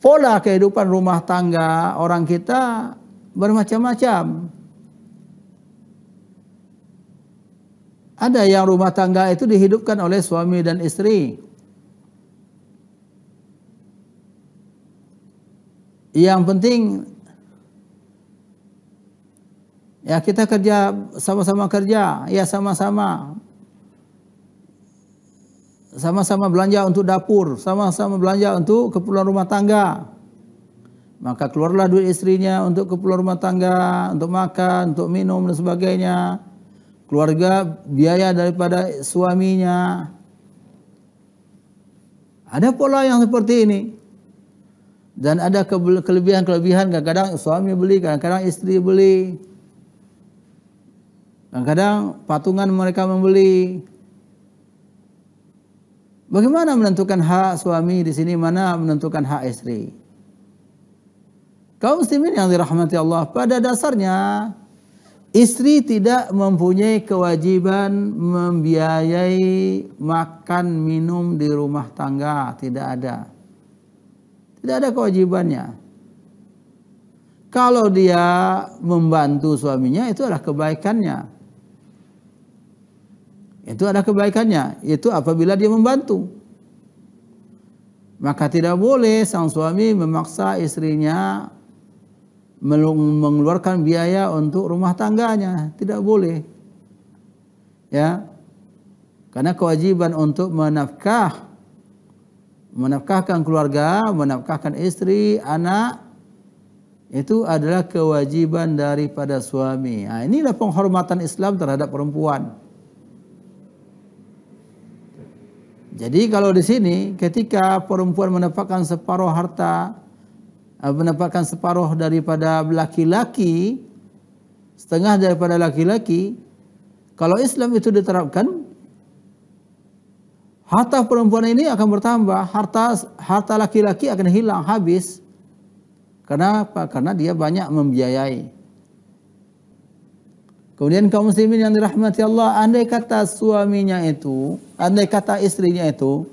pola kehidupan rumah tangga orang kita bermacam-macam. Ada yang rumah tangga itu dihidupkan oleh suami dan istri. Yang penting ya kita kerja sama-sama kerja, ya sama-sama sama-sama belanja untuk dapur, sama-sama belanja untuk keperluan rumah tangga. Maka keluarlah duit istrinya untuk keperluan rumah tangga, untuk makan, untuk minum dan sebagainya. Keluarga biaya daripada suaminya. Ada pola yang seperti ini. Dan ada kelebihan-kelebihan kadang-kadang suami beli, kadang-kadang istri beli. Kadang-kadang patungan mereka membeli. Bagaimana menentukan hak suami di sini, mana menentukan hak istri? Kaum muslimin yang dirahmati Allah, pada dasarnya istri tidak mempunyai kewajiban membiayai makan minum di rumah tangga, tidak ada. Tidak ada kewajibannya. Kalau dia membantu suaminya itu adalah kebaikannya. Itu ada kebaikannya. Itu apabila dia membantu. Maka tidak boleh sang suami memaksa istrinya mengeluarkan biaya untuk rumah tangganya. Tidak boleh. Ya. Karena kewajiban untuk menafkah menafkahkan keluarga, menafkahkan istri, anak itu adalah kewajiban daripada suami. Nah, inilah penghormatan Islam terhadap perempuan. Jadi kalau di sini ketika perempuan mendapatkan separuh harta, eh, mendapatkan separuh daripada laki-laki, setengah daripada laki-laki, kalau Islam itu diterapkan, harta perempuan ini akan bertambah, harta harta laki-laki akan hilang habis. Kenapa? Karena dia banyak membiayai. Kemudian kaum muslimin yang dirahmati Allah, andai kata suaminya itu, andai kata istrinya itu,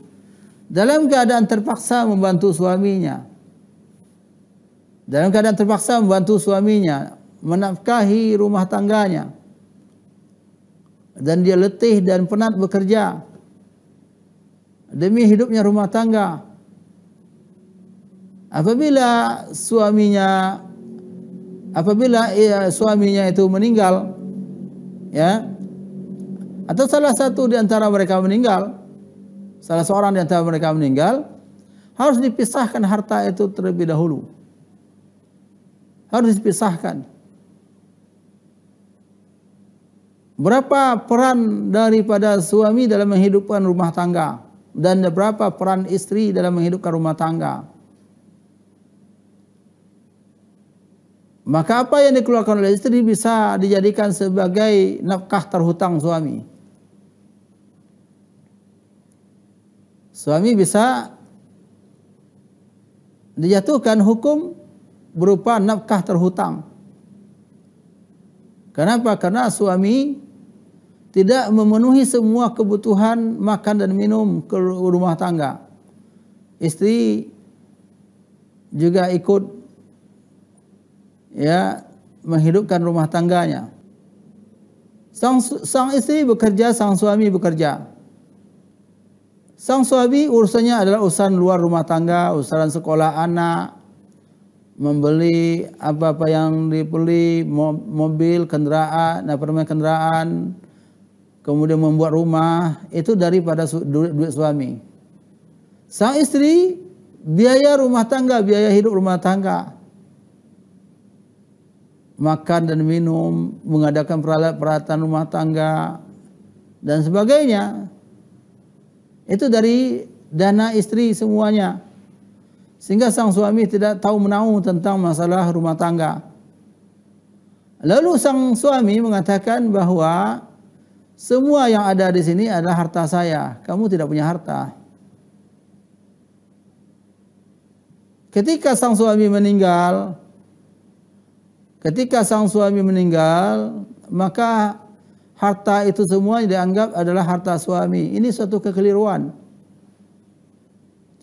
dalam keadaan terpaksa membantu suaminya, dalam keadaan terpaksa membantu suaminya, menafkahi rumah tangganya, dan dia letih dan penat bekerja demi hidupnya rumah tangga. Apabila suaminya apabila ya, suaminya itu meninggal ya. Atau salah satu di antara mereka meninggal salah seorang di antara mereka meninggal harus dipisahkan harta itu terlebih dahulu. Harus dipisahkan. Berapa peran daripada suami dalam menghidupkan rumah tangga? Dan berapa peran istri dalam menghidupkan rumah tangga Maka apa yang dikeluarkan oleh istri bisa dijadikan sebagai nafkah terhutang suami. Suami bisa dijatuhkan hukum berupa nafkah terhutang. Kenapa? Karena suami tidak memenuhi semua kebutuhan makan dan minum ke rumah tangga. Istri juga ikut ya menghidupkan rumah tangganya. Sang, sang istri bekerja, sang suami bekerja. Sang suami urusannya adalah urusan luar rumah tangga, urusan sekolah anak, membeli apa-apa yang dibeli, mobil, kendaraan, apa namanya kendaraan, kemudian membuat rumah, itu daripada duit, duit suami. Sang istri biaya rumah tangga, biaya hidup rumah tangga makan dan minum, mengadakan peralatan rumah tangga dan sebagainya. Itu dari dana istri semuanya. Sehingga sang suami tidak tahu menahu tentang masalah rumah tangga. Lalu sang suami mengatakan bahwa semua yang ada di sini adalah harta saya. Kamu tidak punya harta. Ketika sang suami meninggal, Ketika sang suami meninggal, maka harta itu semua dianggap adalah harta suami. Ini suatu kekeliruan.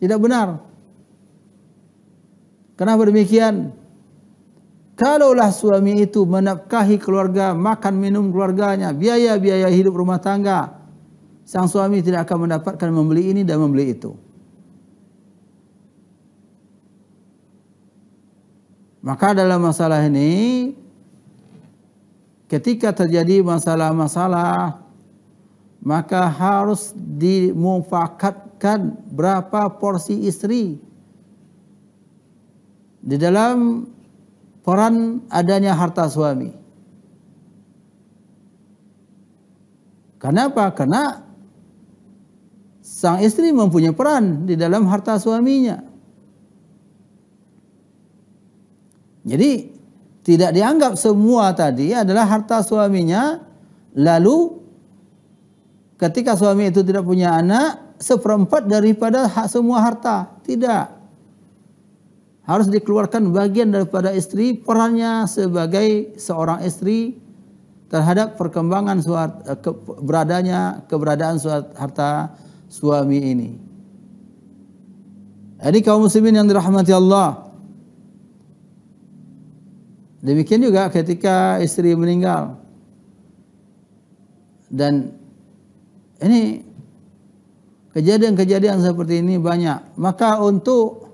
Tidak benar. Kenapa demikian? Kalaulah suami itu menafkahi keluarga, makan minum keluarganya, biaya-biaya hidup rumah tangga, sang suami tidak akan mendapatkan membeli ini dan membeli itu. Maka dalam masalah ini ketika terjadi masalah-masalah maka harus dimufakatkan berapa porsi istri di dalam peran adanya harta suami. Kenapa? Karena sang istri mempunyai peran di dalam harta suaminya. Jadi tidak dianggap semua tadi adalah harta suaminya lalu ketika suami itu tidak punya anak seperempat daripada hak semua harta. Tidak harus dikeluarkan bagian daripada istri perannya sebagai seorang istri terhadap perkembangan eh, beradanya keberadaan harta suami ini. Jadi kaum muslimin yang dirahmati Allah. Demikian juga ketika istri meninggal. Dan ini kejadian-kejadian seperti ini banyak. Maka untuk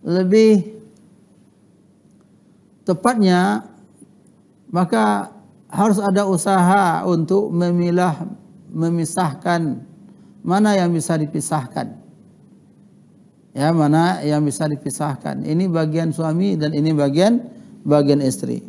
lebih tepatnya maka harus ada usaha untuk memilah memisahkan mana yang bisa dipisahkan ya mana yang bisa dipisahkan ini bagian suami dan ini bagian bagian istri